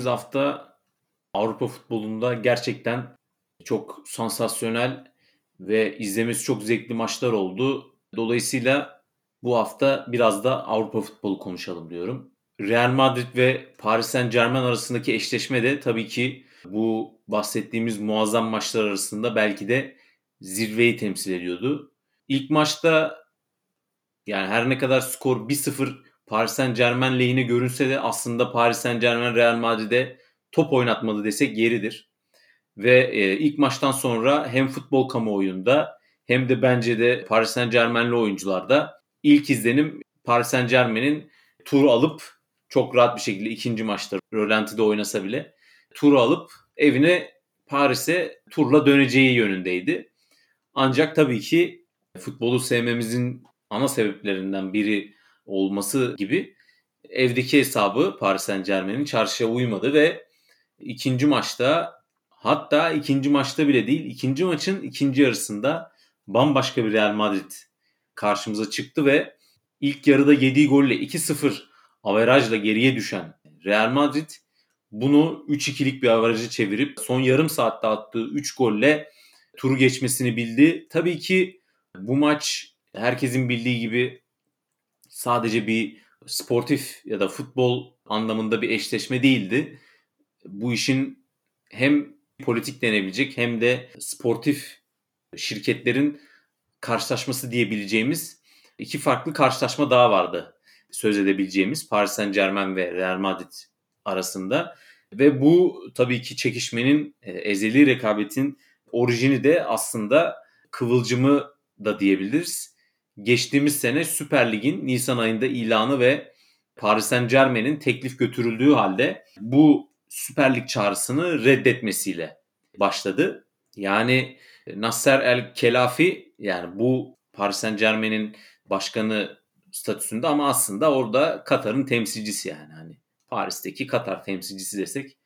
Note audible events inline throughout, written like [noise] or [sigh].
geçtiğimiz hafta Avrupa futbolunda gerçekten çok sansasyonel ve izlemesi çok zevkli maçlar oldu. Dolayısıyla bu hafta biraz da Avrupa futbolu konuşalım diyorum. Real Madrid ve Paris Saint Germain arasındaki eşleşme de tabii ki bu bahsettiğimiz muazzam maçlar arasında belki de zirveyi temsil ediyordu. İlk maçta yani her ne kadar skor 1-0 Paris Saint Germain lehine görünse de aslında Paris Saint Germain Real Madrid'e top oynatmadı desek yeridir. Ve e, ilk maçtan sonra hem futbol kamuoyunda hem de bence de Paris Saint Germain'li oyuncularda ilk izlenim Paris Saint Germain'in tur alıp çok rahat bir şekilde ikinci maçta Rölanti'de oynasa bile tur alıp evine Paris'e turla döneceği yönündeydi. Ancak tabii ki futbolu sevmemizin ana sebeplerinden biri olması gibi evdeki hesabı Paris Saint Germain'in çarşıya uymadı ve ikinci maçta hatta ikinci maçta bile değil ikinci maçın ikinci yarısında bambaşka bir Real Madrid karşımıza çıktı ve ilk yarıda yediği golle 2-0 averajla geriye düşen Real Madrid bunu 3-2'lik bir averajı çevirip son yarım saatte attığı 3 golle turu geçmesini bildi. Tabii ki bu maç herkesin bildiği gibi sadece bir sportif ya da futbol anlamında bir eşleşme değildi. Bu işin hem politik denebilecek hem de sportif şirketlerin karşılaşması diyebileceğimiz iki farklı karşılaşma daha vardı. Söz edebileceğimiz Paris Saint Germain ve Real Madrid arasında. Ve bu tabii ki çekişmenin e, ezeli rekabetin orijini de aslında kıvılcımı da diyebiliriz. Geçtiğimiz sene Süper Lig'in Nisan ayında ilanı ve Paris Saint Germain'in teklif götürüldüğü halde bu Süper Lig çağrısını reddetmesiyle başladı. Yani Nasser El Kelafi yani bu Paris Saint Germain'in başkanı statüsünde ama aslında orada Katar'ın temsilcisi yani hani Paris'teki Katar temsilcisi desek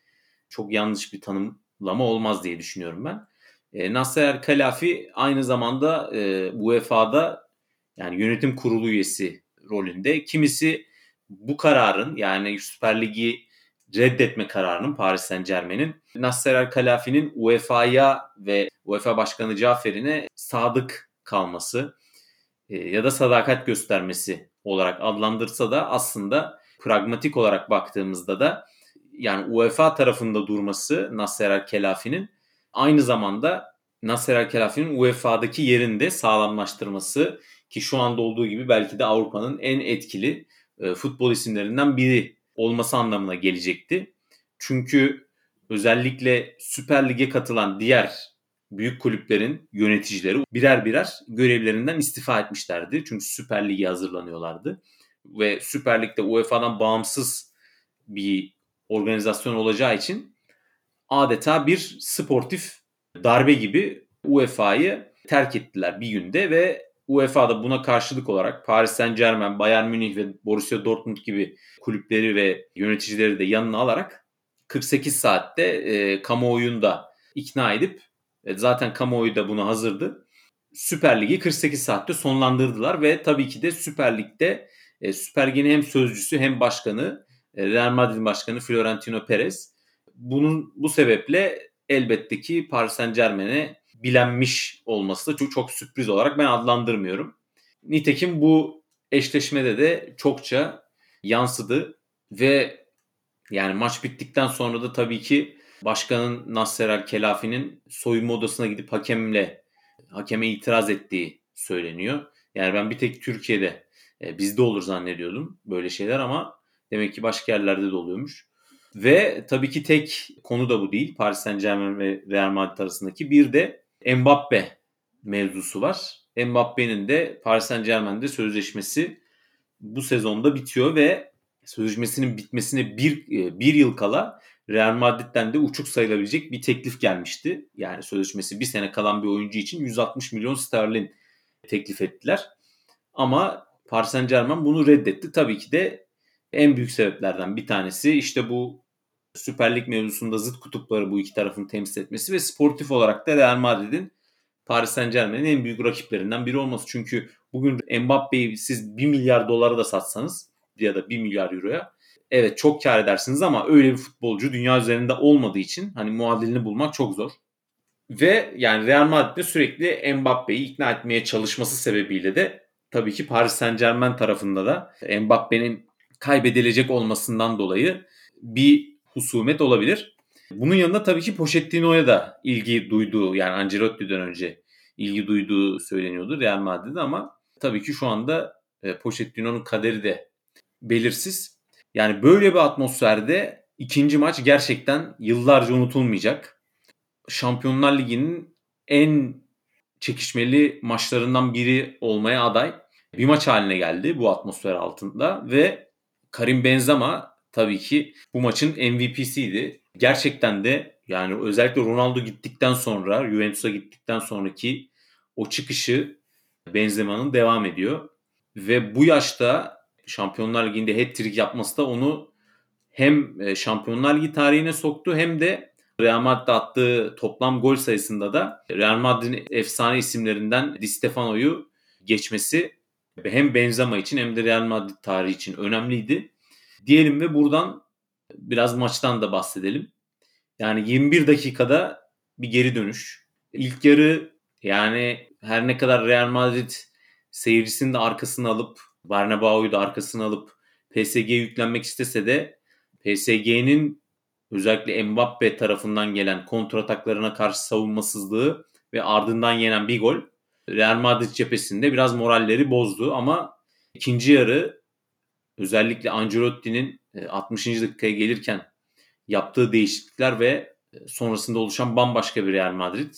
çok yanlış bir tanımlama olmaz diye düşünüyorum ben. E, Nasser Kalafi aynı zamanda e, UEFA'da yani yönetim kurulu üyesi rolünde. Kimisi bu kararın yani Süper Ligi reddetme kararının Paris Saint Germain'in Nasser El Kalafi'nin UEFA'ya ve UEFA Başkanı Cafer'ine sadık kalması e, ya da sadakat göstermesi olarak adlandırsa da aslında pragmatik olarak baktığımızda da yani UEFA tarafında durması Nasser El Kelafi'nin aynı zamanda Nasser El Kelafi'nin UEFA'daki yerini de sağlamlaştırması ki şu anda olduğu gibi belki de Avrupa'nın en etkili e, futbol isimlerinden biri olması anlamına gelecekti. Çünkü özellikle Süper Lig'e katılan diğer büyük kulüplerin yöneticileri birer birer görevlerinden istifa etmişlerdi. Çünkü Süper Lig'e hazırlanıyorlardı. Ve Süper Lig'de UEFA'dan bağımsız bir organizasyon olacağı için adeta bir sportif darbe gibi UEFA'yı terk ettiler bir günde ve UEFA da buna karşılık olarak Paris Saint Germain, Bayern Münih ve Borussia Dortmund gibi kulüpleri ve yöneticileri de yanına alarak 48 saatte e, kamuoyunu da ikna edip e, zaten kamuoyu da buna hazırdı. Süper Lig'i 48 saatte sonlandırdılar ve tabii ki de Süper Lig'de e, Süper Lig'in hem sözcüsü hem başkanı e, Real Madrid başkanı Florentino Perez bunun bu sebeple elbette ki Paris Saint Germain'e bilenmiş olması da çok, çok sürpriz olarak ben adlandırmıyorum. Nitekim bu eşleşmede de çokça yansıdı ve yani maç bittikten sonra da tabii ki başkanın Nasser El Kelafi'nin soyunma odasına gidip hakemle hakeme itiraz ettiği söyleniyor. Yani ben bir tek Türkiye'de e, bizde olur zannediyordum böyle şeyler ama demek ki başka yerlerde de oluyormuş. Ve tabii ki tek konu da bu değil. Paris Saint Germain ve Real Madrid arasındaki bir de Mbappe mevzusu var. Mbappe'nin de Paris Saint Germain'de sözleşmesi bu sezonda bitiyor ve sözleşmesinin bitmesine bir, e, bir yıl kala Real Madrid'den de uçuk sayılabilecek bir teklif gelmişti. Yani sözleşmesi bir sene kalan bir oyuncu için 160 milyon sterlin teklif ettiler. Ama Paris Saint Germain bunu reddetti. Tabii ki de en büyük sebeplerden bir tanesi işte bu Süper Lig mevzusunda zıt kutupları bu iki tarafın temsil etmesi ve sportif olarak da Real Madrid'in Paris Saint Germain'in en büyük rakiplerinden biri olması. Çünkü bugün Mbappe'yi siz 1 milyar dolara da satsanız ya da 1 milyar euroya evet çok kar edersiniz ama öyle bir futbolcu dünya üzerinde olmadığı için hani muadilini bulmak çok zor. Ve yani Real Madrid'de sürekli Mbappe'yi ikna etmeye çalışması sebebiyle de tabii ki Paris Saint Germain tarafında da Mbappe'nin kaybedilecek olmasından dolayı bir husumet olabilir. Bunun yanında tabii ki Pochettino'ya da ilgi duyduğu yani Ancelotti'den önce ilgi duyduğu söyleniyordu Real Madrid'de ama tabii ki şu anda e, Pochettino'nun kaderi de belirsiz. Yani böyle bir atmosferde ikinci maç gerçekten yıllarca unutulmayacak. Şampiyonlar Ligi'nin en çekişmeli maçlarından biri olmaya aday bir maç haline geldi bu atmosfer altında ve Karim Benzema tabii ki bu maçın MVP'siydi. Gerçekten de yani özellikle Ronaldo gittikten sonra Juventus'a gittikten sonraki o çıkışı Benzema'nın devam ediyor. Ve bu yaşta Şampiyonlar Ligi'nde hat-trick yapması da onu hem e, Şampiyonlar Ligi tarihine soktu hem de Real Madrid'de attığı toplam gol sayısında da Real Madrid'in efsane isimlerinden Di Stefano'yu geçmesi hem Benzema için hem de Real Madrid tarihi için önemliydi. Diyelim ve buradan biraz maçtan da bahsedelim. Yani 21 dakikada bir geri dönüş. İlk yarı yani her ne kadar Real Madrid seyircisini de arkasına alıp Bernabeu'yu da arkasına alıp PSG'ye yüklenmek istese de PSG'nin özellikle Mbappe tarafından gelen kontrataklarına karşı savunmasızlığı ve ardından yenen bir gol Real Madrid cephesinde biraz moralleri bozdu ama ikinci yarı özellikle Ancelotti'nin 60. E, dakikaya gelirken yaptığı değişiklikler ve e, sonrasında oluşan bambaşka bir Real Madrid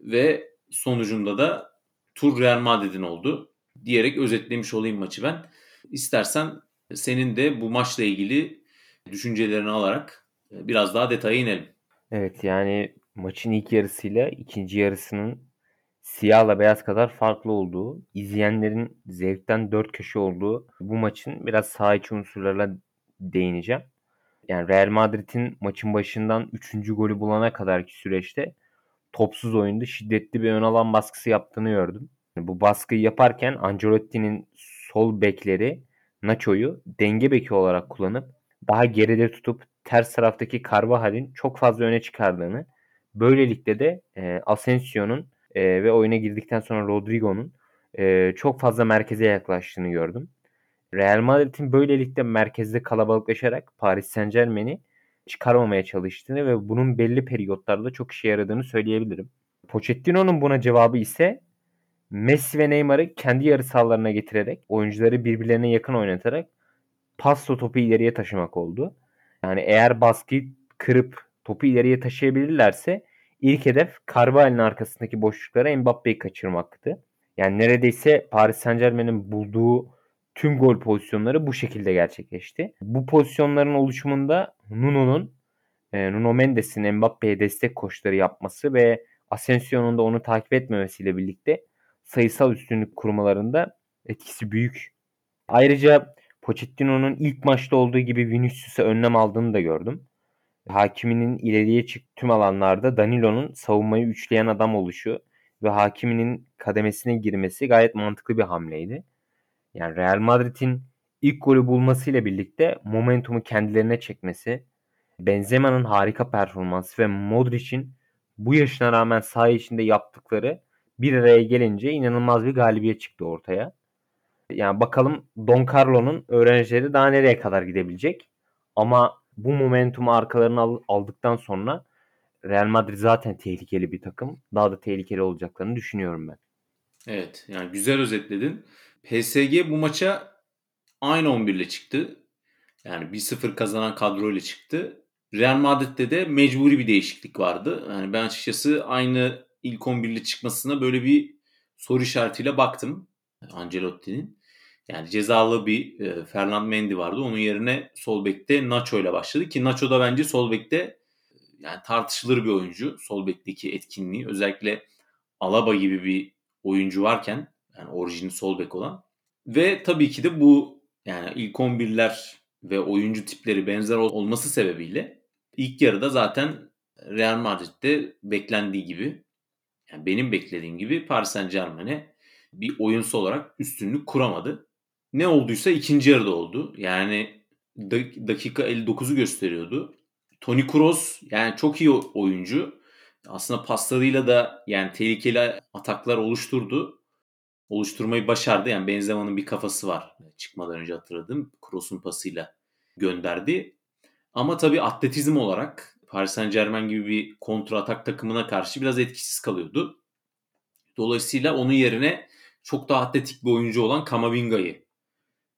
ve sonucunda da tur Real Madrid'in oldu diyerek özetlemiş olayım maçı ben. İstersen senin de bu maçla ilgili düşüncelerini alarak e, biraz daha detaya inelim. Evet yani maçın ilk yarısıyla ikinci yarısının siyahla beyaz kadar farklı olduğu, izleyenlerin zevkten dört köşe olduğu bu maçın biraz saha içi unsurlarına değineceğim. Yani Real Madrid'in maçın başından 3. golü bulana kadarki süreçte topsuz oyunda şiddetli bir ön alan baskısı yaptığını gördüm. Bu baskıyı yaparken Ancelotti'nin sol bekleri Nacho'yu denge beki olarak kullanıp daha geride tutup ters taraftaki Carvajal'in çok fazla öne çıkardığını, böylelikle de e, Asensio'nun e, ve oyuna girdikten sonra Rodrigo'nun e, çok fazla merkeze yaklaştığını gördüm. Real Madrid'in böylelikle merkezde kalabalıklaşarak Paris Saint Germain'i çıkarmamaya çalıştığını ve bunun belli periyotlarda çok işe yaradığını söyleyebilirim. Pochettino'nun buna cevabı ise Messi ve Neymar'ı kendi yarı sahalarına getirerek oyuncuları birbirlerine yakın oynatarak pasla topu ileriye taşımak oldu. Yani eğer baskıyı kırıp topu ileriye taşıyabilirlerse ilk hedef Carvalho'nun arkasındaki boşluklara Mbappe'yi kaçırmaktı. Yani neredeyse Paris Saint Germain'in bulduğu tüm gol pozisyonları bu şekilde gerçekleşti. Bu pozisyonların oluşumunda Nuno'nun e, Nuno Mendes'in Mbappe'ye destek koşuları yapması ve Asensio'nun da onu takip etmemesiyle birlikte sayısal üstünlük kurmalarında etkisi büyük. Ayrıca Pochettino'nun ilk maçta olduğu gibi Vinicius'a önlem aldığını da gördüm. Hakiminin ileriye çık tüm alanlarda Danilo'nun savunmayı üçleyen adam oluşu ve Hakiminin kademesine girmesi gayet mantıklı bir hamleydi. Yani Real Madrid'in ilk golü bulmasıyla birlikte momentumu kendilerine çekmesi, Benzema'nın harika performansı ve Modric'in bu yaşına rağmen saha içinde yaptıkları bir araya gelince inanılmaz bir galibiyet çıktı ortaya. Yani bakalım Don Carlo'nun öğrencileri daha nereye kadar gidebilecek. Ama bu momentumu arkalarına aldıktan sonra Real Madrid zaten tehlikeli bir takım. Daha da tehlikeli olacaklarını düşünüyorum ben. Evet yani güzel özetledin. PSG bu maça aynı 11 ile çıktı. Yani 1-0 kazanan kadro ile çıktı. Real Madrid'de de mecburi bir değişiklik vardı. Yani ben açıkçası aynı ilk 11'li çıkmasına böyle bir soru işaretiyle baktım. Ancelotti'nin. Yani cezalı bir e, Fernand Mendy vardı. Onun yerine sol bekte Nacho ile başladı ki Nacho da bence sol bekte yani tartışılır bir oyuncu. Sol bekteki etkinliği özellikle Alaba gibi bir oyuncu varken yani orijini sol bek olan ve tabii ki de bu yani ilk 11'ler ve oyuncu tipleri benzer olması sebebiyle ilk yarıda zaten Real Madrid'de beklendiği gibi yani benim beklediğim gibi Paris Saint Germain'e bir oyuncu olarak üstünlük kuramadı. Ne olduysa ikinci yarıda oldu. Yani dakika 59'u gösteriyordu. Toni Kroos yani çok iyi oyuncu. Aslında paslarıyla da yani tehlikeli ataklar oluşturdu. Oluşturmayı başardı. Yani Benzema'nın bir kafası var. Çıkmadan önce hatırladım. Kroos'un pasıyla gönderdi. Ama tabii atletizm olarak Paris Saint Germain gibi bir kontra atak takımına karşı biraz etkisiz kalıyordu. Dolayısıyla onun yerine çok daha atletik bir oyuncu olan Kamavinga'yı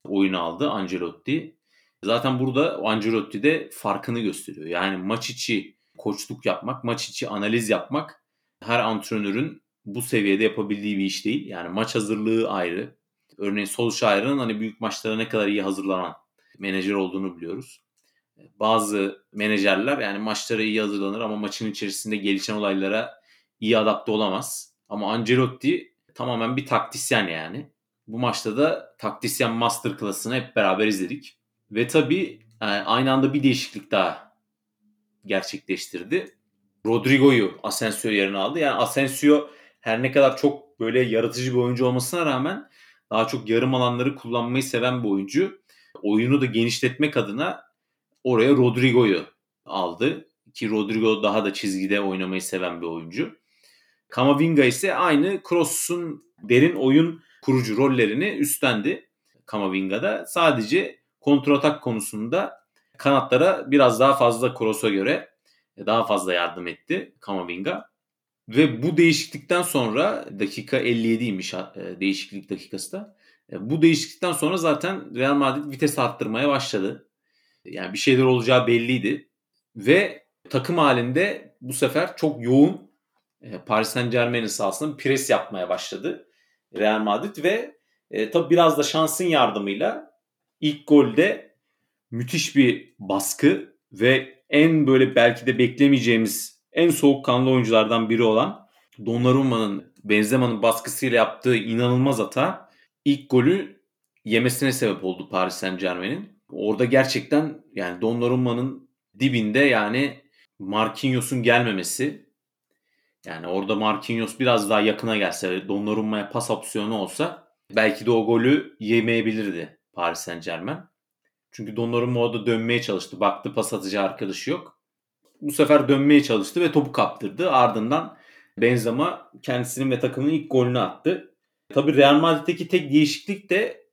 oyuna aldı Ancelotti. Zaten burada Ancelotti de farkını gösteriyor. Yani maç içi koçluk yapmak, maç içi analiz yapmak her antrenörün bu seviyede yapabildiği bir iş değil. Yani maç hazırlığı ayrı. Örneğin Solskjaer'ın hani büyük maçlara ne kadar iyi hazırlanan menajer olduğunu biliyoruz. Bazı menajerler yani maçlara iyi hazırlanır ama maçın içerisinde gelişen olaylara iyi adapte olamaz. Ama Ancelotti tamamen bir taktisyen yani. Bu maçta da taktisyen masterclass'ını hep beraber izledik. Ve tabii yani aynı anda bir değişiklik daha gerçekleştirdi. Rodrigo'yu Asensio yerine aldı. Yani Asensio her ne kadar çok böyle yaratıcı bir oyuncu olmasına rağmen daha çok yarım alanları kullanmayı seven bir oyuncu. Oyunu da genişletmek adına oraya Rodrigo'yu aldı. Ki Rodrigo daha da çizgide oynamayı seven bir oyuncu. Kamavinga ise aynı Kroos'un derin oyun kurucu rollerini üstlendi Kamavinga'da. Sadece kontratak konusunda kanatlara biraz daha fazla Kroos'a göre daha fazla yardım etti Kamavinga. Ve bu değişiklikten sonra dakika 57'ymiş e, değişiklik dakikası da. E, bu değişiklikten sonra zaten Real Madrid vites arttırmaya başladı. Yani bir şeyler olacağı belliydi. Ve takım halinde bu sefer çok yoğun e, Paris Saint Germain'in sahasında pres yapmaya başladı Real Madrid ve e, tabi biraz da şansın yardımıyla ilk golde müthiş bir baskı ve en böyle belki de beklemeyeceğimiz en soğukkanlı oyunculardan biri olan Donnarumma'nın Benzema'nın baskısıyla yaptığı inanılmaz hata ilk golü yemesine sebep oldu Paris Saint Germain'in. Orada gerçekten yani Donnarumma'nın dibinde yani Marquinhos'un gelmemesi yani orada Marquinhos biraz daha yakına gelse Donnarumma'ya pas opsiyonu olsa belki de o golü yemeyebilirdi Paris Saint Germain. Çünkü Donnarumma orada dönmeye çalıştı. Baktı pas atıcı arkadaşı yok. Bu sefer dönmeye çalıştı ve topu kaptırdı. Ardından Benzema kendisinin ve takımının ilk golünü attı. Tabi Real Madrid'deki tek değişiklik de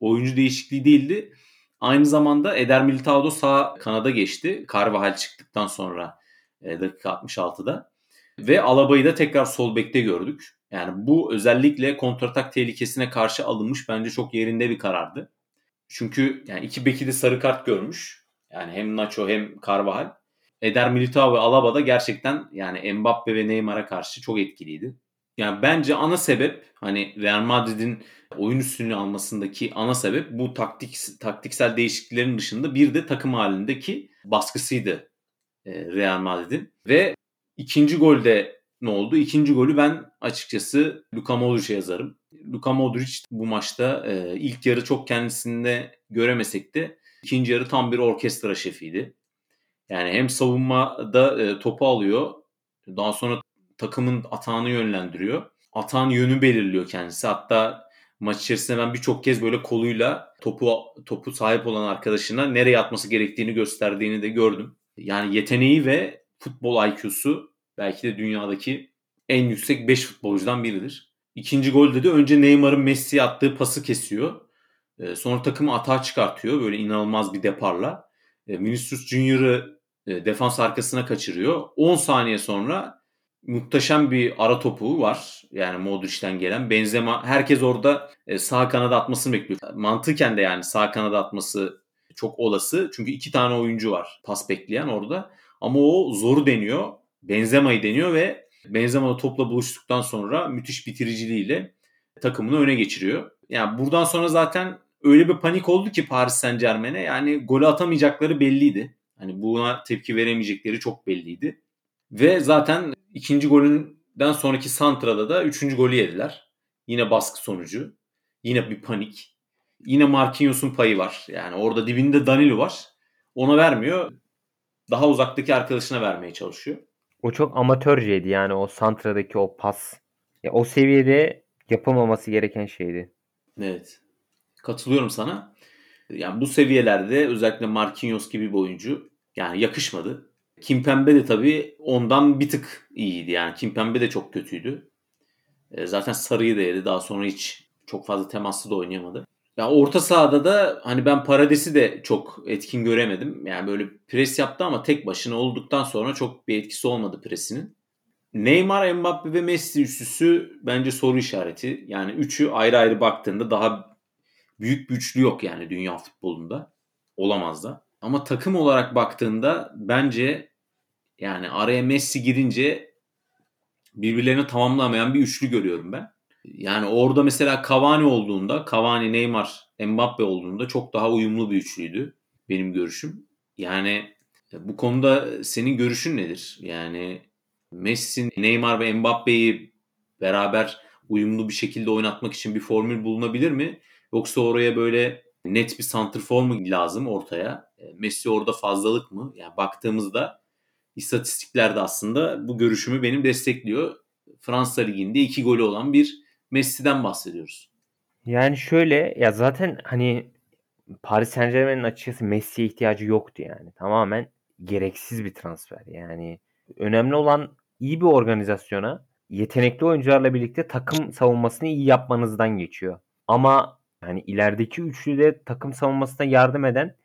oyuncu değişikliği değildi. Aynı zamanda Eder Militao sağ kanada geçti. Carvajal çıktıktan sonra e, dakika 66'da. Ve Alaba'yı da tekrar sol bekte gördük. Yani bu özellikle kontratak tehlikesine karşı alınmış bence çok yerinde bir karardı. Çünkü yani iki beki de sarı kart görmüş. Yani hem Nacho hem Carvajal. Eder Militao ve Alaba da gerçekten yani Mbappe ve Neymar'a karşı çok etkiliydi. Yani bence ana sebep hani Real Madrid'in oyun üstünlüğü almasındaki ana sebep bu taktik taktiksel değişikliklerin dışında bir de takım halindeki baskısıydı e, Real Madrid'in. Ve ikinci golde ne oldu? İkinci golü ben açıkçası Luka Modric'e yazarım. Luka Modric bu maçta e, ilk yarı çok kendisinde göremesek de ikinci yarı tam bir orkestra şefiydi. Yani hem savunmada e, topu alıyor. Daha sonra takımın atağını yönlendiriyor. Atağın yönü belirliyor kendisi. Hatta maç içerisinde ben birçok kez böyle koluyla topu topu sahip olan arkadaşına nereye atması gerektiğini gösterdiğini de gördüm. Yani yeteneği ve futbol IQ'su belki de dünyadaki en yüksek 5 futbolcudan biridir. İkinci golde de önce Neymar'ın Messi'ye attığı pası kesiyor. Ee, sonra takımı atağa çıkartıyor böyle inanılmaz bir deparla. Ee, Vinicius Junior'ı e, defans arkasına kaçırıyor. 10 saniye sonra muhteşem bir ara topu var. Yani Modric'ten gelen. Benzema herkes orada e, sağ kanada atmasını bekliyor. Mantıken de yani sağ kanada atması çok olası. Çünkü iki tane oyuncu var pas bekleyen orada. Ama o zoru deniyor. Benzema'yı deniyor ve Benzema topla buluştuktan sonra müthiş bitiriciliğiyle takımını öne geçiriyor. Yani buradan sonra zaten öyle bir panik oldu ki Paris Saint Germain'e yani golü atamayacakları belliydi. Hani buna tepki veremeyecekleri çok belliydi. Ve zaten ikinci golünden sonraki Santra'da da üçüncü golü yediler. Yine baskı sonucu. Yine bir panik. Yine Marquinhos'un payı var. Yani orada dibinde Danilo var. Ona vermiyor. Daha uzaktaki arkadaşına vermeye çalışıyor. O çok amatörceydi yani o Santra'daki o pas. Ya o seviyede yapılmaması gereken şeydi. Evet. Katılıyorum sana. Yani bu seviyelerde özellikle Marquinhos gibi bir oyuncu yani yakışmadı. Kimpembe de tabii ondan bir tık iyiydi. Yani Kimpembe de çok kötüydü. E, zaten sarıyı da yedi. Daha sonra hiç çok fazla temaslı da oynayamadı. Ya orta sahada da hani ben Parades'i de çok etkin göremedim. Yani böyle pres yaptı ama tek başına olduktan sonra çok bir etkisi olmadı presinin. Neymar, Mbappe ve Messi üçlüsü bence soru işareti. Yani üçü ayrı ayrı baktığında daha büyük bir üçlü yok yani dünya futbolunda. Olamaz da. Ama takım olarak baktığında bence yani araya Messi girince birbirlerini tamamlamayan bir üçlü görüyorum ben. Yani orada mesela Cavani olduğunda, Cavani, Neymar, Mbappe olduğunda çok daha uyumlu bir üçlüydü benim görüşüm. Yani bu konuda senin görüşün nedir? Yani Messi, Neymar ve Mbappe'yi beraber uyumlu bir şekilde oynatmak için bir formül bulunabilir mi? Yoksa oraya böyle net bir santrfor mu lazım ortaya? Messi orada fazlalık mı? Yani baktığımızda istatistiklerde aslında bu görüşümü benim destekliyor. Fransa Ligi'nde iki golü olan bir Messi'den bahsediyoruz. Yani şöyle ya zaten hani Paris Saint Germain'in açıkçası Messi'ye ihtiyacı yoktu yani. Tamamen gereksiz bir transfer. Yani önemli olan iyi bir organizasyona yetenekli oyuncularla birlikte takım savunmasını iyi yapmanızdan geçiyor. Ama hani ilerideki üçlüde takım savunmasına yardım eden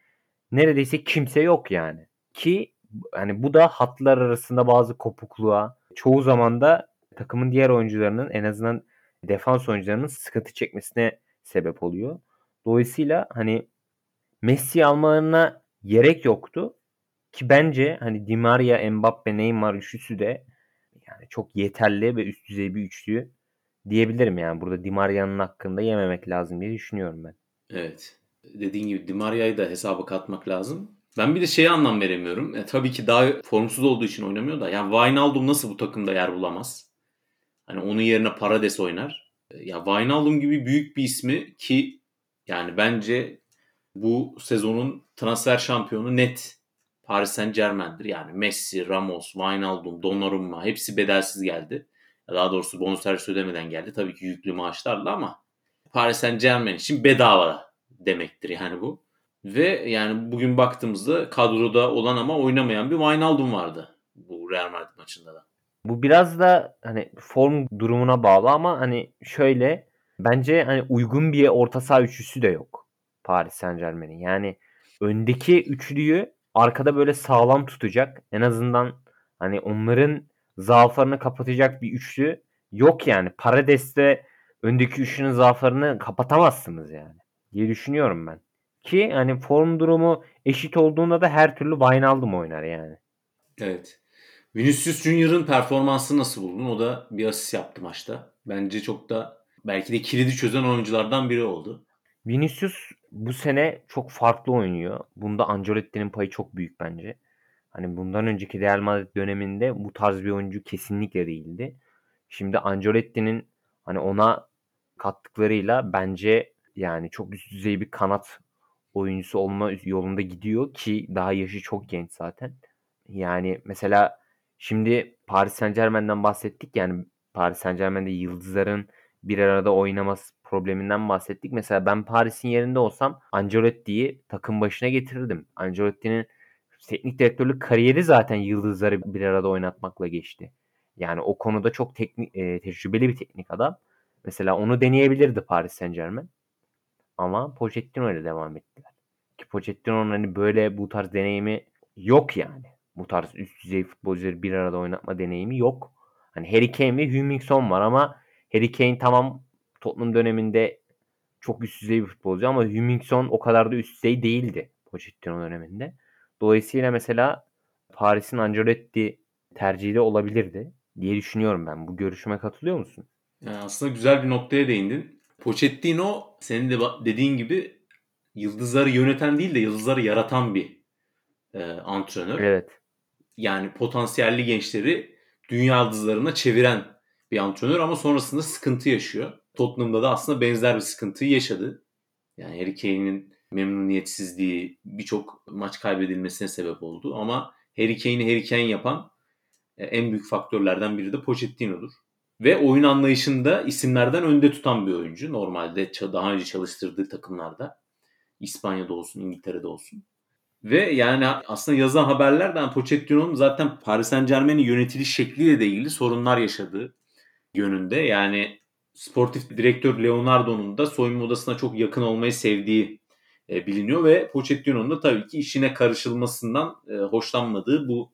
neredeyse kimse yok yani. Ki hani bu da hatlar arasında bazı kopukluğa çoğu zaman da takımın diğer oyuncularının en azından defans oyuncularının sıkıntı çekmesine sebep oluyor. Dolayısıyla hani Messi almalarına gerek yoktu. Ki bence hani Di Maria, Mbappe, Neymar üçlüsü de yani çok yeterli ve üst düzey bir üçlü diyebilirim yani. Burada Di Maria'nın hakkında yememek lazım diye düşünüyorum ben. Evet. Dediğin gibi Di Maria'yı da hesaba katmak lazım. Ben bir de şeye anlam veremiyorum. E, tabii ki daha formsuz olduğu için oynamıyor da. Yani Wijnaldum nasıl bu takımda yer bulamaz? Hani onun yerine Parades oynar. E, ya Wijnaldum gibi büyük bir ismi ki yani bence bu sezonun transfer şampiyonu net Paris Saint Germain'dir. Yani Messi, Ramos, Wijnaldum, Donnarumma hepsi bedelsiz geldi. Daha doğrusu bonservis ödemeden geldi. Tabii ki yüklü maaşlarla ama Paris Saint Germain için bedava demektir yani bu. Ve yani bugün baktığımızda kadroda olan ama oynamayan bir Wijnaldum vardı bu Real Madrid maçında da. Bu biraz da hani form durumuna bağlı ama hani şöyle bence hani uygun bir orta saha üçlüsü de yok Paris Saint Germain'in. Yani öndeki üçlüyü arkada böyle sağlam tutacak. En azından hani onların zaaflarını kapatacak bir üçlü yok yani. Parades'te öndeki üçlünün zaaflarını kapatamazsınız yani diye düşünüyorum ben. Ki hani form durumu eşit olduğunda da her türlü Wijnaldum oynar yani. Evet. Vinicius Junior'ın performansı nasıl buldun? O da bir asist yaptı maçta. Bence çok da belki de kilidi çözen oyunculardan biri oldu. Vinicius bu sene çok farklı oynuyor. Bunda Ancelotti'nin payı çok büyük bence. Hani bundan önceki Real Madrid döneminde bu tarz bir oyuncu kesinlikle değildi. Şimdi Ancelotti'nin hani ona kattıklarıyla bence yani çok üst düzey bir kanat oyuncusu olma yolunda gidiyor ki daha yaşı çok genç zaten. Yani mesela şimdi Paris Saint Germain'den bahsettik. Yani Paris Saint Germain'de yıldızların bir arada oynaması probleminden bahsettik. Mesela ben Paris'in yerinde olsam Ancelotti'yi takım başına getirirdim. Ancelotti'nin teknik direktörlük kariyeri zaten yıldızları bir arada oynatmakla geçti. Yani o konuda çok teknik, e, tecrübeli bir teknik adam. Mesela onu deneyebilirdi Paris Saint Germain. Ama Pochettino ile devam ettiler. Ki Pochettino'nun hani böyle bu tarz deneyimi yok yani. Bu tarz üst düzey futbolcuları bir arada oynatma deneyimi yok. Hani Harry Kane ve Hummingson var ama Harry Kane tamam Tottenham döneminde çok üst düzey bir futbolcu ama Hummingson o kadar da üst düzey değildi Pochettino döneminde. Dolayısıyla mesela Paris'in Ancelotti tercihi de olabilirdi diye düşünüyorum ben. Bu görüşüme katılıyor musun? Yani aslında güzel bir noktaya değindin. Pochettino senin de dediğin gibi yıldızları yöneten değil de yıldızları yaratan bir e, antrenör. Evet. Yani potansiyelli gençleri dünya yıldızlarına çeviren bir antrenör ama sonrasında sıkıntı yaşıyor. Tottenham'da da aslında benzer bir sıkıntıyı yaşadı. Yani Harry Kane'in memnuniyetsizliği birçok maç kaybedilmesine sebep oldu. Ama Harry Kane'i Harry Kane yapan e, en büyük faktörlerden biri de Pochettino'dur. Ve oyun anlayışında isimlerden önde tutan bir oyuncu. Normalde daha önce çalıştırdığı takımlarda İspanya'da olsun, İngiltere'de olsun. Ve yani aslında yazan haberlerden Pochettino'nun zaten Paris Saint Germain'in yönetiliş şekliyle de ilgili sorunlar yaşadığı yönünde. Yani sportif direktör Leonardo'nun da soyunma odasına çok yakın olmayı sevdiği e, biliniyor ve Pochettino'nun da tabii ki işine karışılmasından e, hoşlanmadığı bu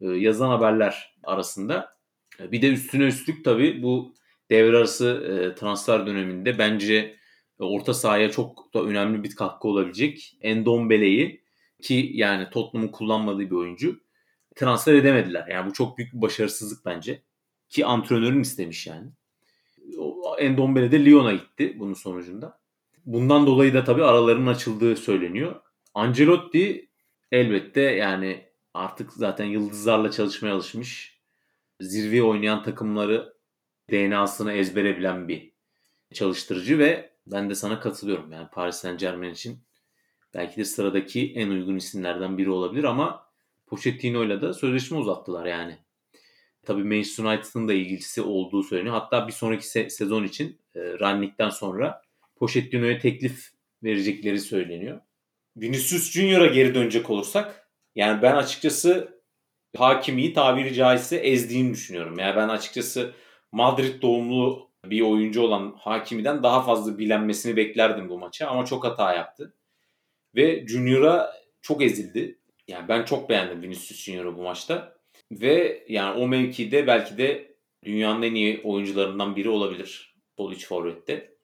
e, yazan haberler arasında. E, bir de üstüne üstlük tabii bu devre arası e, transfer döneminde bence orta sahaya çok da önemli bir katkı olabilecek Endombele'yi ki yani Tottenham'ın kullanmadığı bir oyuncu transfer edemediler. Yani bu çok büyük bir başarısızlık bence. Ki antrenörün istemiş yani. Endombele de Lyon'a gitti bunun sonucunda. Bundan dolayı da tabii aralarının açıldığı söyleniyor. Ancelotti elbette yani artık zaten yıldızlarla çalışmaya alışmış. Zirveye oynayan takımları DNA'sını ezbere bilen bir çalıştırıcı ve ben de sana katılıyorum. Yani Paris Saint Germain için belki de sıradaki en uygun isimlerden biri olabilir ama Pochettino ile de sözleşme uzattılar yani. Tabii Manchester United'ın da ilgisi olduğu söyleniyor. Hatta bir sonraki se- sezon için e, Rannick'ten sonra Pochettino'ya teklif verecekleri söyleniyor. Vinicius Junior'a geri dönecek olursak yani ben açıkçası Hakimi'yi tabiri caizse ezdiğini düşünüyorum. Yani ben açıkçası Madrid doğumlu bir oyuncu olan Hakimi'den daha fazla bilenmesini beklerdim bu maça ama çok hata yaptı. Ve Junior'a çok ezildi. Yani ben çok beğendim Vinicius Junior'u bu maçta. Ve yani o mevkide belki de dünyanın en iyi oyuncularından biri olabilir. Sol iç forvette.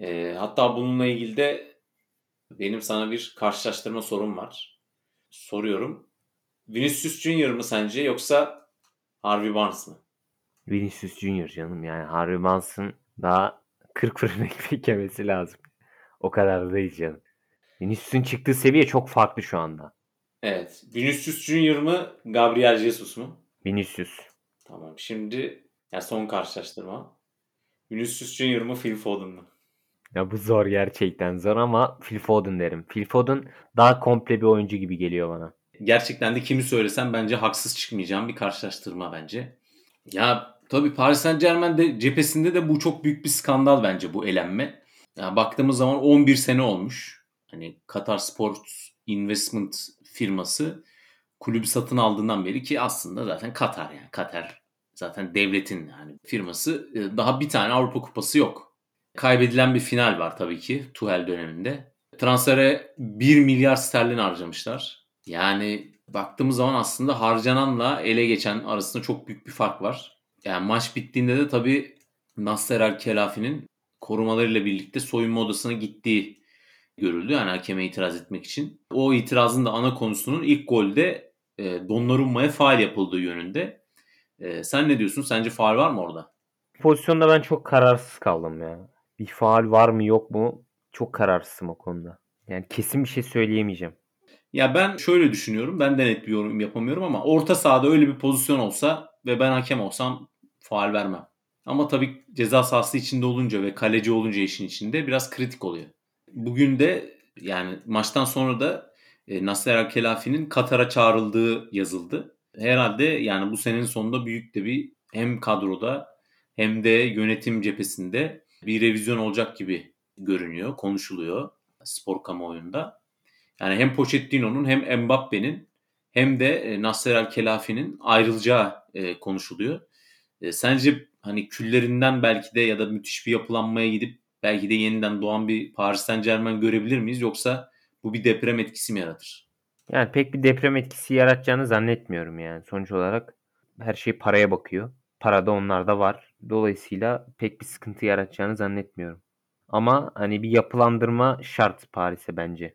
E, hatta bununla ilgili de benim sana bir karşılaştırma sorum var. Soruyorum. Vinicius Junior mı sence yoksa Harvey Barnes mı? Vinicius Junior canım yani Harvey Barnes'ın daha 40 fırın [laughs] ekmek yemesi lazım. O kadar da değil canım. Vinicius'un çıktığı seviye çok farklı şu anda. Evet. Vinicius Junior mı Gabriel Jesus mu? Vinicius. Tamam. Şimdi ya son karşılaştırma. Vinicius Junior mu Phil Foden mı? Ya bu zor gerçekten zor ama Phil Foden derim. Phil Foden daha komple bir oyuncu gibi geliyor bana. Gerçekten de kimi söylesem bence haksız çıkmayacağım bir karşılaştırma bence. Ya tabii Paris Saint Germain de cephesinde de bu çok büyük bir skandal bence bu elenme. Yani baktığımız zaman 11 sene olmuş. Hani Qatar Sports Investment firması kulübü satın aldığından beri ki aslında zaten Katar yani Katar zaten devletin yani firması daha bir tane Avrupa Kupası yok. Kaybedilen bir final var tabii ki Tuhel döneminde. Transfere 1 milyar sterlin harcamışlar. Yani baktığımız zaman aslında harcananla ele geçen arasında çok büyük bir fark var. Yani maç bittiğinde de tabii Nasser El Kelafi'nin korumalarıyla birlikte soyunma odasına gittiği görüldü. Yani hakeme itiraz etmek için. O itirazın da ana konusunun ilk golde e, Donnarumma'ya faal yapıldığı yönünde. E, sen ne diyorsun? Sence faal var mı orada? Pozisyonda ben çok kararsız kaldım ya. Bir faal var mı yok mu? Çok kararsızım o konuda. Yani kesin bir şey söyleyemeyeceğim. Ya ben şöyle düşünüyorum. Ben de net bir yorum yapamıyorum ama orta sahada öyle bir pozisyon olsa ve ben hakem olsam faal vermem. Ama tabii ceza sahası içinde olunca ve kaleci olunca işin içinde biraz kritik oluyor. Bugün de yani maçtan sonra da e, Nasser El-Kelafi'nin Katar'a çağrıldığı yazıldı. Herhalde yani bu senenin sonunda büyük de bir hem kadroda hem de yönetim cephesinde bir revizyon olacak gibi görünüyor, konuşuluyor spor kamuoyunda. Yani hem Pochettino'nun hem Mbappe'nin hem de e, Nasser El-Kelafi'nin ayrılacağı e, konuşuluyor. E, sence hani küllerinden belki de ya da müthiş bir yapılanmaya gidip belki de yeniden doğan bir Paris Saint Germain görebilir miyiz? Yoksa bu bir deprem etkisi mi yaratır? Yani pek bir deprem etkisi yaratacağını zannetmiyorum yani. Sonuç olarak her şey paraya bakıyor. Para da onlarda var. Dolayısıyla pek bir sıkıntı yaratacağını zannetmiyorum. Ama hani bir yapılandırma şart Paris'e bence.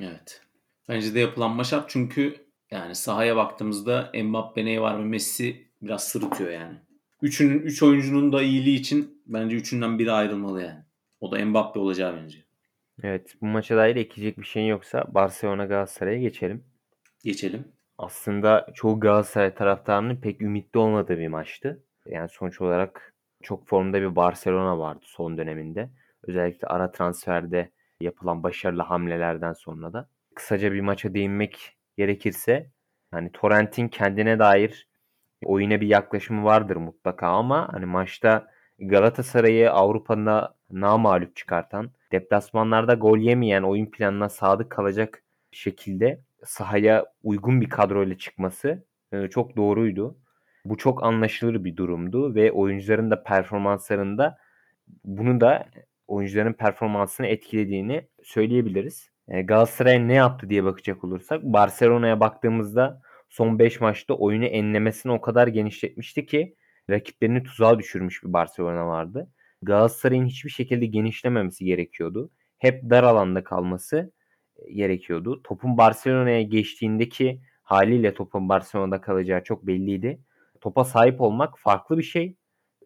Evet. Bence de yapılanma şart çünkü yani sahaya baktığımızda Mbappe, Neymar ve Messi biraz sırıtıyor yani. Üçünün, üç oyuncunun da iyiliği için bence üçünden biri ayrılmalı yani. O da Mbappe olacağı bence. Evet bu maça dair ekleyecek bir şeyin yoksa Barcelona Galatasaray'a geçelim. Geçelim. Aslında çoğu Galatasaray taraftarının pek ümitli olmadığı bir maçtı. Yani sonuç olarak çok formda bir Barcelona vardı son döneminde. Özellikle ara transferde yapılan başarılı hamlelerden sonra da. Kısaca bir maça değinmek gerekirse hani Torrent'in kendine dair oyuna bir yaklaşımı vardır mutlaka ama hani maçta Galatasaray'ı Avrupa'da namalup çıkartan deplasmanlarda gol yemeyen, oyun planına sadık kalacak şekilde sahaya uygun bir kadroyla çıkması e, çok doğruydu. Bu çok anlaşılır bir durumdu ve oyuncuların da performanslarında bunu da oyuncuların performansını etkilediğini söyleyebiliriz. Yani Galatasaray ne yaptı diye bakacak olursak Barcelona'ya baktığımızda son 5 maçta oyunu enlemesini o kadar genişletmişti ki rakiplerini tuzağa düşürmüş bir Barcelona vardı. Galatasaray'ın hiçbir şekilde genişlememesi gerekiyordu. Hep dar alanda kalması e, gerekiyordu. Topun Barcelona'ya geçtiğindeki haliyle topun Barcelona'da kalacağı çok belliydi. Topa sahip olmak farklı bir şey.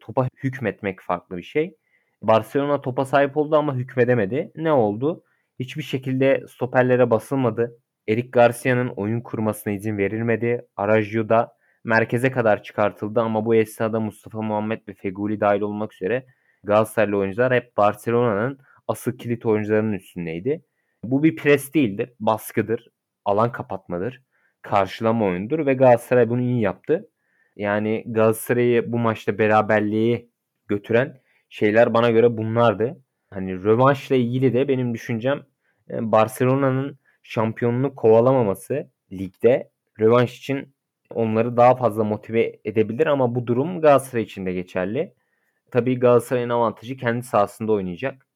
Topa hükmetmek farklı bir şey. Barcelona topa sahip oldu ama hükmedemedi. Ne oldu? Hiçbir şekilde stoperlere basılmadı. Eric Garcia'nın oyun kurmasına izin verilmedi. Arajo da merkeze kadar çıkartıldı ama bu esnada Mustafa Muhammed ve Feguli dahil olmak üzere Galatasaraylı oyuncular hep Barcelona'nın asıl kilit oyuncularının üstündeydi. Bu bir pres değildir, baskıdır, alan kapatmadır, karşılama oyundur ve Galatasaray bunu iyi yaptı. Yani Galatasaray'ı bu maçta beraberliği götüren şeyler bana göre bunlardı. Hani rövanşla ilgili de benim düşüncem e, Barcelona'nın şampiyonluğu kovalamaması ligde rövanş için onları daha fazla motive edebilir ama bu durum Galatasaray için de geçerli. Tabii Galatasaray'ın avantajı kendi sahasında oynayacak.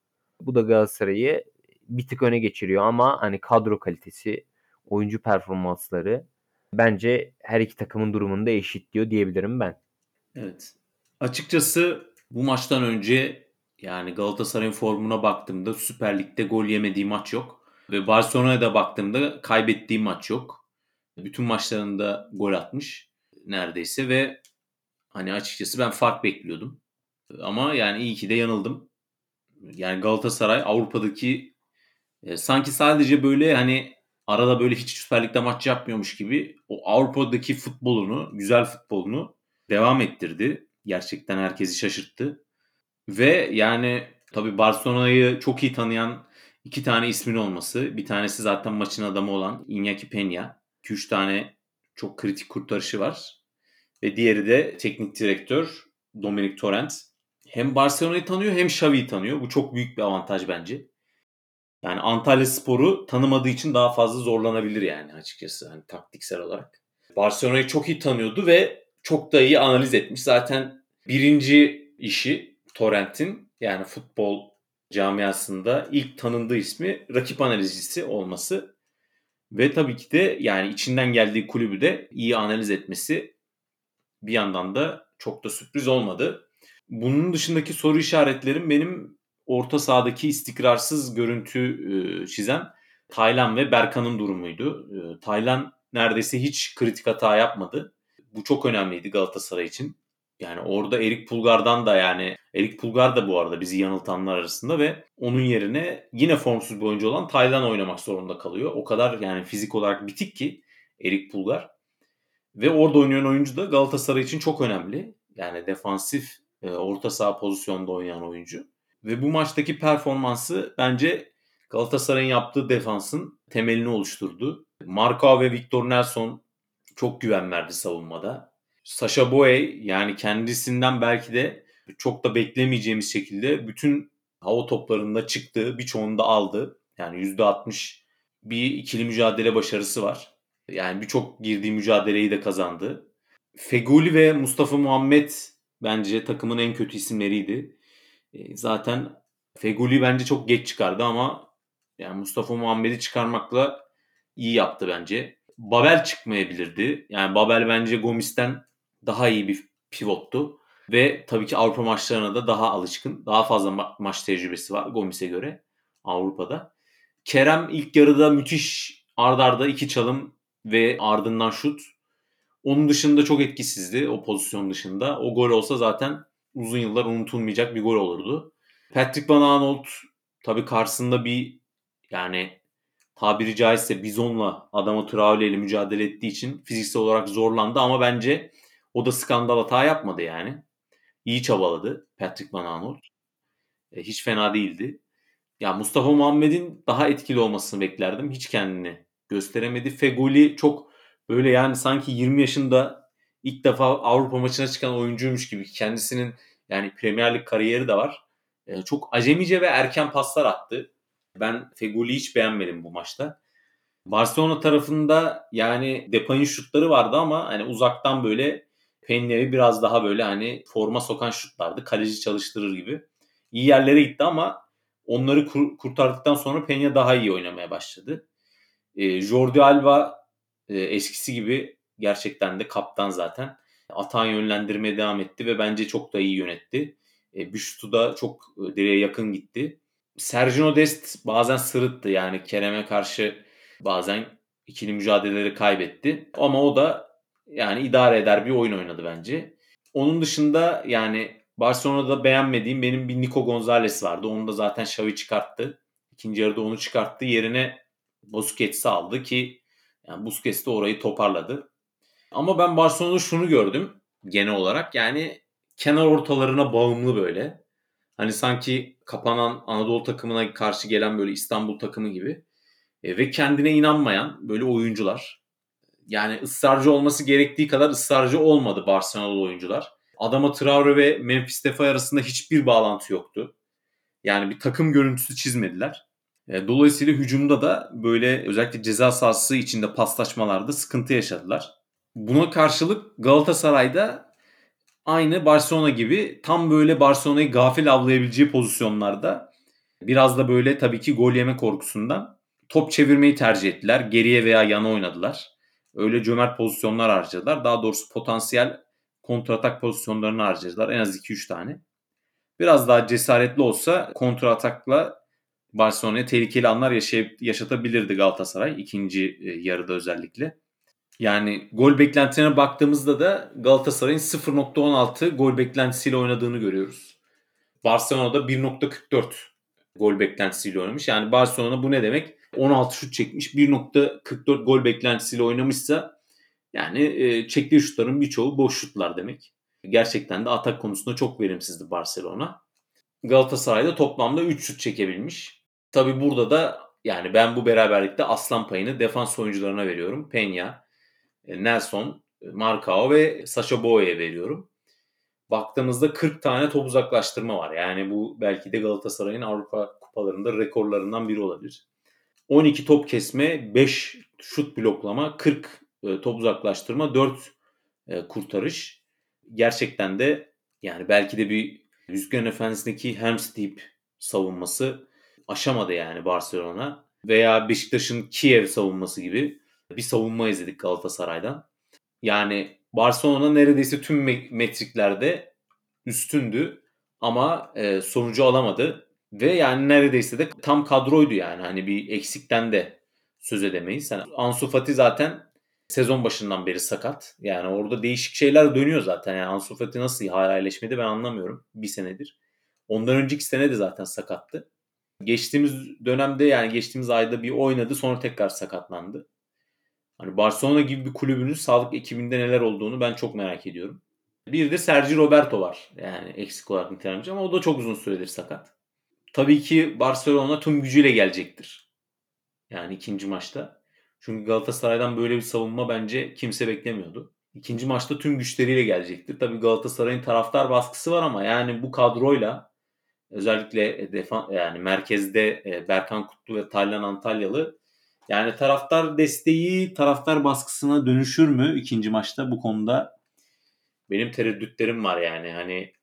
Bu da Galatasaray'ı bir tık öne geçiriyor ama hani kadro kalitesi, oyuncu performansları bence her iki takımın durumunu da eşitliyor diyebilirim ben. Evet. Açıkçası bu maçtan önce yani Galatasaray'ın formuna baktığımda Süper Lig'de gol yemediği maç yok. Ve Barcelona'ya da baktığımda kaybettiği maç yok. Bütün maçlarında gol atmış neredeyse ve hani açıkçası ben fark bekliyordum. Ama yani iyi ki de yanıldım. Yani Galatasaray Avrupa'daki e, sanki sadece böyle hani arada böyle hiç Süper Lig'de maç yapmıyormuş gibi o Avrupa'daki futbolunu, güzel futbolunu devam ettirdi. Gerçekten herkesi şaşırttı. Ve yani tabii Barcelona'yı çok iyi tanıyan iki tane ismin olması. Bir tanesi zaten maçın adamı olan Iñaki Peña. 2-3 tane çok kritik kurtarışı var. Ve diğeri de teknik direktör Dominic Torrent. Hem Barcelona'yı tanıyor hem Xavi'yi tanıyor. Bu çok büyük bir avantaj bence. Yani Antalya Spor'u tanımadığı için daha fazla zorlanabilir yani açıkçası hani taktiksel olarak. Barcelona'yı çok iyi tanıyordu ve çok da iyi analiz etmiş. Zaten birinci işi Torrent'in yani futbol camiasında ilk tanındığı ismi rakip analizcisi olması ve tabii ki de yani içinden geldiği kulübü de iyi analiz etmesi bir yandan da çok da sürpriz olmadı. Bunun dışındaki soru işaretlerim benim orta sahadaki istikrarsız görüntü e, çizen Taylan ve Berkan'ın durumuydu. E, Taylan neredeyse hiç kritik hata yapmadı. Bu çok önemliydi Galatasaray için. Yani orada Erik Pulgar'dan da yani Erik Pulgar da bu arada bizi yanıltanlar arasında ve onun yerine yine formsuz bir oyuncu olan Taylan oynamak zorunda kalıyor. O kadar yani fizik olarak bitik ki Erik Pulgar. Ve orada oynayan oyuncu da Galatasaray için çok önemli. Yani defansif e, orta saha pozisyonda oynayan oyuncu. Ve bu maçtaki performansı bence Galatasaray'ın yaptığı defansın temelini oluşturdu. Marco ve Victor Nelson çok güven verdi savunmada. Sasha Boye yani kendisinden belki de çok da beklemeyeceğimiz şekilde bütün hava toplarında çıktı. Birçoğunu da aldı. Yani %60 bir ikili mücadele başarısı var. Yani birçok girdiği mücadeleyi de kazandı. Feguli ve Mustafa Muhammed bence takımın en kötü isimleriydi. E, zaten Feguli bence çok geç çıkardı ama yani Mustafa Muhammed'i çıkarmakla iyi yaptı bence. Babel çıkmayabilirdi. Yani Babel bence Gomis'ten daha iyi bir pivottu. Ve tabii ki Avrupa maçlarına da daha alışkın. Daha fazla ma- maç tecrübesi var Gomis'e göre Avrupa'da. Kerem ilk yarıda müthiş ardarda iki çalım ve ardından şut. Onun dışında çok etkisizdi o pozisyon dışında. O gol olsa zaten uzun yıllar unutulmayacak bir gol olurdu. Patrick Van Aanholt tabii karşısında bir yani tabiri caizse bizonla adama Traore ile mücadele ettiği için fiziksel olarak zorlandı ama bence o da skandal hata yapmadı yani. İyi çabaladı Patrick Van Aanholt. E, hiç fena değildi. Ya Mustafa Muhammed'in daha etkili olmasını beklerdim. Hiç kendini gösteremedi. Fegoli çok böyle yani sanki 20 yaşında ilk defa Avrupa maçına çıkan oyuncuymuş gibi. Kendisinin yani Premier Lig kariyeri de var. e, çok acemice ve erken paslar attı. Ben Fegoli'yi hiç beğenmedim bu maçta. Barcelona tarafında yani Depay'ın şutları vardı ama hani uzaktan böyle Peña'yı biraz daha böyle hani forma sokan şutlardı. Kaleci çalıştırır gibi. İyi yerlere gitti ama onları kur- kurtardıktan sonra Peña daha iyi oynamaya başladı. E, Jordi Alba e, eskisi gibi gerçekten de kaptan zaten. Atan yönlendirmeye devam etti ve bence çok da iyi yönetti. E, Büştu da çok e, direğe yakın gitti. Sergio Dest bazen sırıttı yani Kerem'e karşı bazen ikili mücadeleleri kaybetti. Ama o da yani idare eder bir oyun oynadı bence. Onun dışında yani Barcelona'da beğenmediğim benim bir Nico Gonzalez vardı. Onu da zaten Xavi çıkarttı. İkinci yarıda onu çıkarttı. Yerine Busquets'i aldı ki yani Busquets de orayı toparladı. Ama ben Barcelona'da şunu gördüm genel olarak. Yani kenar ortalarına bağımlı böyle. Hani sanki kapanan Anadolu takımına karşı gelen böyle İstanbul takımı gibi. E, ve kendine inanmayan böyle oyuncular. Yani ısrarcı olması gerektiği kadar ısrarcı olmadı Barcelona'lı oyuncular. Adama Traore ve Memphis Depay arasında hiçbir bağlantı yoktu. Yani bir takım görüntüsü çizmediler. E, dolayısıyla hücumda da böyle özellikle ceza sahası içinde paslaşmalarda sıkıntı yaşadılar. Buna karşılık Galatasaray'da aynı Barcelona gibi tam böyle Barcelona'yı gafil avlayabileceği pozisyonlarda biraz da böyle tabii ki gol yeme korkusundan top çevirmeyi tercih ettiler. Geriye veya yana oynadılar. Öyle cömert pozisyonlar harcadılar. Daha doğrusu potansiyel kontratak pozisyonlarını harcadılar. En az 2-3 tane. Biraz daha cesaretli olsa kontratakla Barcelona'ya tehlikeli anlar yaşayıp, yaşatabilirdi Galatasaray ikinci e, yarıda özellikle. Yani gol beklentilerine baktığımızda da Galatasaray'ın 0.16 gol beklentisiyle oynadığını görüyoruz. Barcelona'da 1.44 gol beklentisiyle oynamış. Yani Barcelona bu ne demek? 16 şut çekmiş 1.44 gol beklentisiyle oynamışsa yani e, çektiği şutların birçoğu boş şutlar demek. Gerçekten de atak konusunda çok verimsizdi Barcelona. Galatasaray'da toplamda 3 şut çekebilmiş. Tabi burada da yani ben bu beraberlikte aslan payını defans oyuncularına veriyorum. Peña, e, Nelson, e, Marcao ve Sacha Boey'e veriyorum. Baktığımızda 40 tane top uzaklaştırma var. Yani bu belki de Galatasaray'ın Avrupa kupalarında rekorlarından biri olabilir. 12 top kesme, 5 şut bloklama, 40 e, top uzaklaştırma, 4 kurtarış. Gerçekten de yani belki de bir Rüzgar'ın Efendisi'ndeki Helm's Deep savunması aşamadı yani Barcelona. Veya Beşiktaş'ın Kiev savunması gibi bir savunma izledik Galatasaray'dan. Yani Barcelona neredeyse tüm metriklerde üstündü ama e, sonucu alamadı. Ve yani neredeyse de tam kadroydu yani. Hani bir eksikten de söz edemeyiz. Yani Ansu Fati zaten sezon başından beri sakat. Yani orada değişik şeyler dönüyor zaten. Yani Ansu Fati nasıl hala iyileşmedi ben anlamıyorum. Bir senedir. Ondan önceki sene de zaten sakattı. Geçtiğimiz dönemde yani geçtiğimiz ayda bir oynadı sonra tekrar sakatlandı. Hani Barcelona gibi bir kulübünün sağlık ekibinde neler olduğunu ben çok merak ediyorum. Bir de Sergio Roberto var. Yani eksik olarak nitelenmiş ama o da çok uzun süredir sakat. Tabii ki Barcelona tüm gücüyle gelecektir. Yani ikinci maçta. Çünkü Galatasaray'dan böyle bir savunma bence kimse beklemiyordu. İkinci maçta tüm güçleriyle gelecektir. Tabii Galatasaray'ın taraftar baskısı var ama yani bu kadroyla özellikle defan yani merkezde e, Berkan Kutlu ve Taylan Antalyalı yani taraftar desteği taraftar baskısına dönüşür mü ikinci maçta bu konuda benim tereddütlerim var yani hani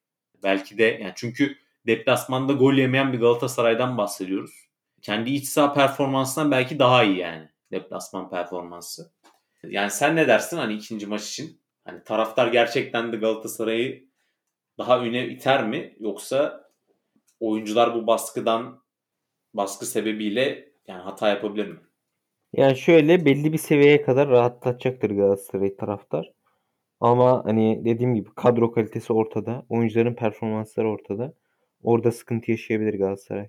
belki de yani çünkü deplasmanda gol yemeyen bir Galatasaray'dan bahsediyoruz. Kendi iç saha performansından belki daha iyi yani deplasman performansı. Yani sen ne dersin hani ikinci maç için? Hani taraftar gerçekten de Galatasaray'ı daha öne iter mi yoksa oyuncular bu baskıdan baskı sebebiyle yani hata yapabilir mi? Yani şöyle belli bir seviyeye kadar rahatlatacaktır Galatasaray taraftar. Ama hani dediğim gibi kadro kalitesi ortada. Oyuncuların performansları ortada. Orada sıkıntı yaşayabilir Galatasaray.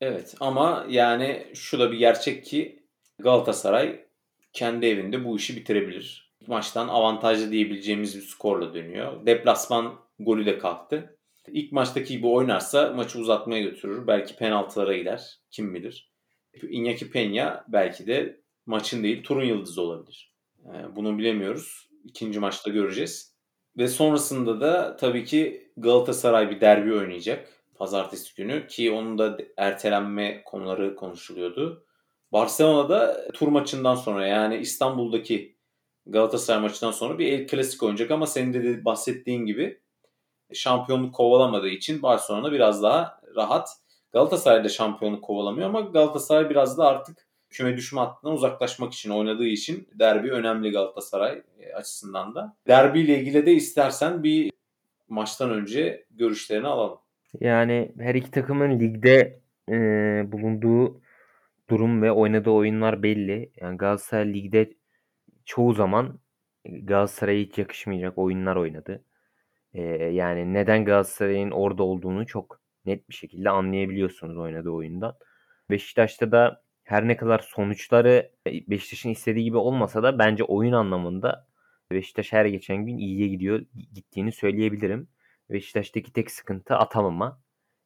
Evet ama yani şu da bir gerçek ki Galatasaray kendi evinde bu işi bitirebilir. Maçtan avantajlı diyebileceğimiz bir skorla dönüyor. Deplasman golü de kalktı. İlk maçtaki gibi oynarsa maçı uzatmaya götürür. Belki penaltılara gider. Kim bilir. Iñaki Peña belki de maçın değil turun yıldızı olabilir. Ee, bunu bilemiyoruz. İkinci maçta göreceğiz. Ve sonrasında da tabii ki Galatasaray bir derbi oynayacak pazartesi günü ki onun da ertelenme konuları konuşuluyordu. Barcelona'da tur maçından sonra yani İstanbul'daki Galatasaray maçından sonra bir El Clasico oynayacak ama senin de bahsettiğin gibi şampiyonluk kovalamadığı için Barcelona biraz daha rahat. Galatasaray da şampiyonluk kovalamıyor ama Galatasaray biraz da artık küme düşme hattından uzaklaşmak için oynadığı için derbi önemli Galatasaray e, açısından da. Derbi ile ilgili de istersen bir maçtan önce görüşlerini alalım. Yani her iki takımın ligde e, bulunduğu durum ve oynadığı oyunlar belli. Yani Galatasaray ligde çoğu zaman Galatasaray'a hiç yakışmayacak oyunlar oynadı. E, yani neden Galatasaray'ın orada olduğunu çok net bir şekilde anlayabiliyorsunuz oynadığı oyundan. Beşiktaş'ta da her ne kadar sonuçları Beşiktaş'ın istediği gibi olmasa da bence oyun anlamında Beşiktaş her geçen gün iyiye gidiyor gittiğini söyleyebilirim. Beşiktaş'taki tek sıkıntı atamama.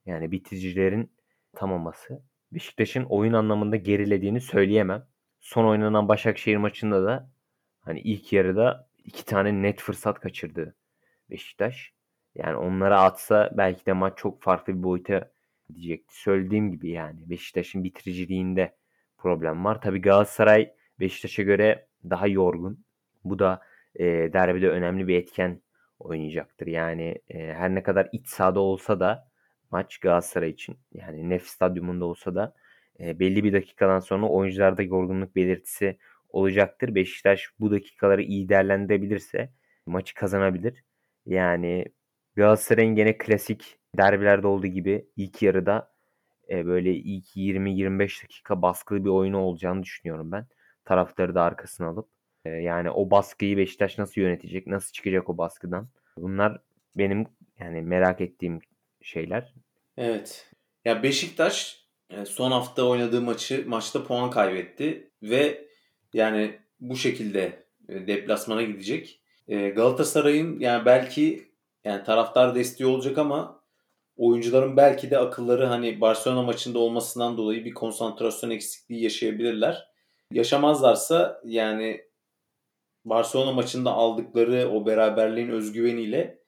Yani bitiricilerin atamaması. Beşiktaş'ın oyun anlamında gerilediğini söyleyemem. Son oynanan Başakşehir maçında da hani ilk yarıda iki tane net fırsat kaçırdı Beşiktaş. Yani onlara atsa belki de maç çok farklı bir boyuta gidecekti. Söylediğim gibi yani Beşiktaş'ın bitiriciliğinde problem var. Tabii Galatasaray Beşiktaş'a göre daha yorgun. Bu da e, derbide önemli bir etken oynayacaktır. Yani e, her ne kadar iç sahada olsa da maç Galatasaray için yani Nef Stadyumunda olsa da e, belli bir dakikadan sonra oyuncularda yorgunluk belirtisi olacaktır. Beşiktaş bu dakikaları iyi değerlendirebilirse maçı kazanabilir. Yani Galatasaray'ın gene klasik derbilerde olduğu gibi ilk yarıda e, böyle ilk 20-25 dakika baskılı bir oyunu olacağını düşünüyorum ben. Taraftarı da arkasına alıp e, yani o baskıyı Beşiktaş nasıl yönetecek, nasıl çıkacak o baskıdan? Bunlar benim yani merak ettiğim şeyler. Evet. Ya Beşiktaş son hafta oynadığı maçı maçta puan kaybetti ve yani bu şekilde e, deplasmana gidecek. Galatasaray'ın yani belki yani taraftar desteği olacak ama oyuncuların belki de akılları hani Barcelona maçında olmasından dolayı bir konsantrasyon eksikliği yaşayabilirler. Yaşamazlarsa yani Barcelona maçında aldıkları o beraberliğin özgüveniyle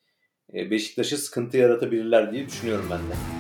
Beşiktaş'a sıkıntı yaratabilirler diye düşünüyorum ben de.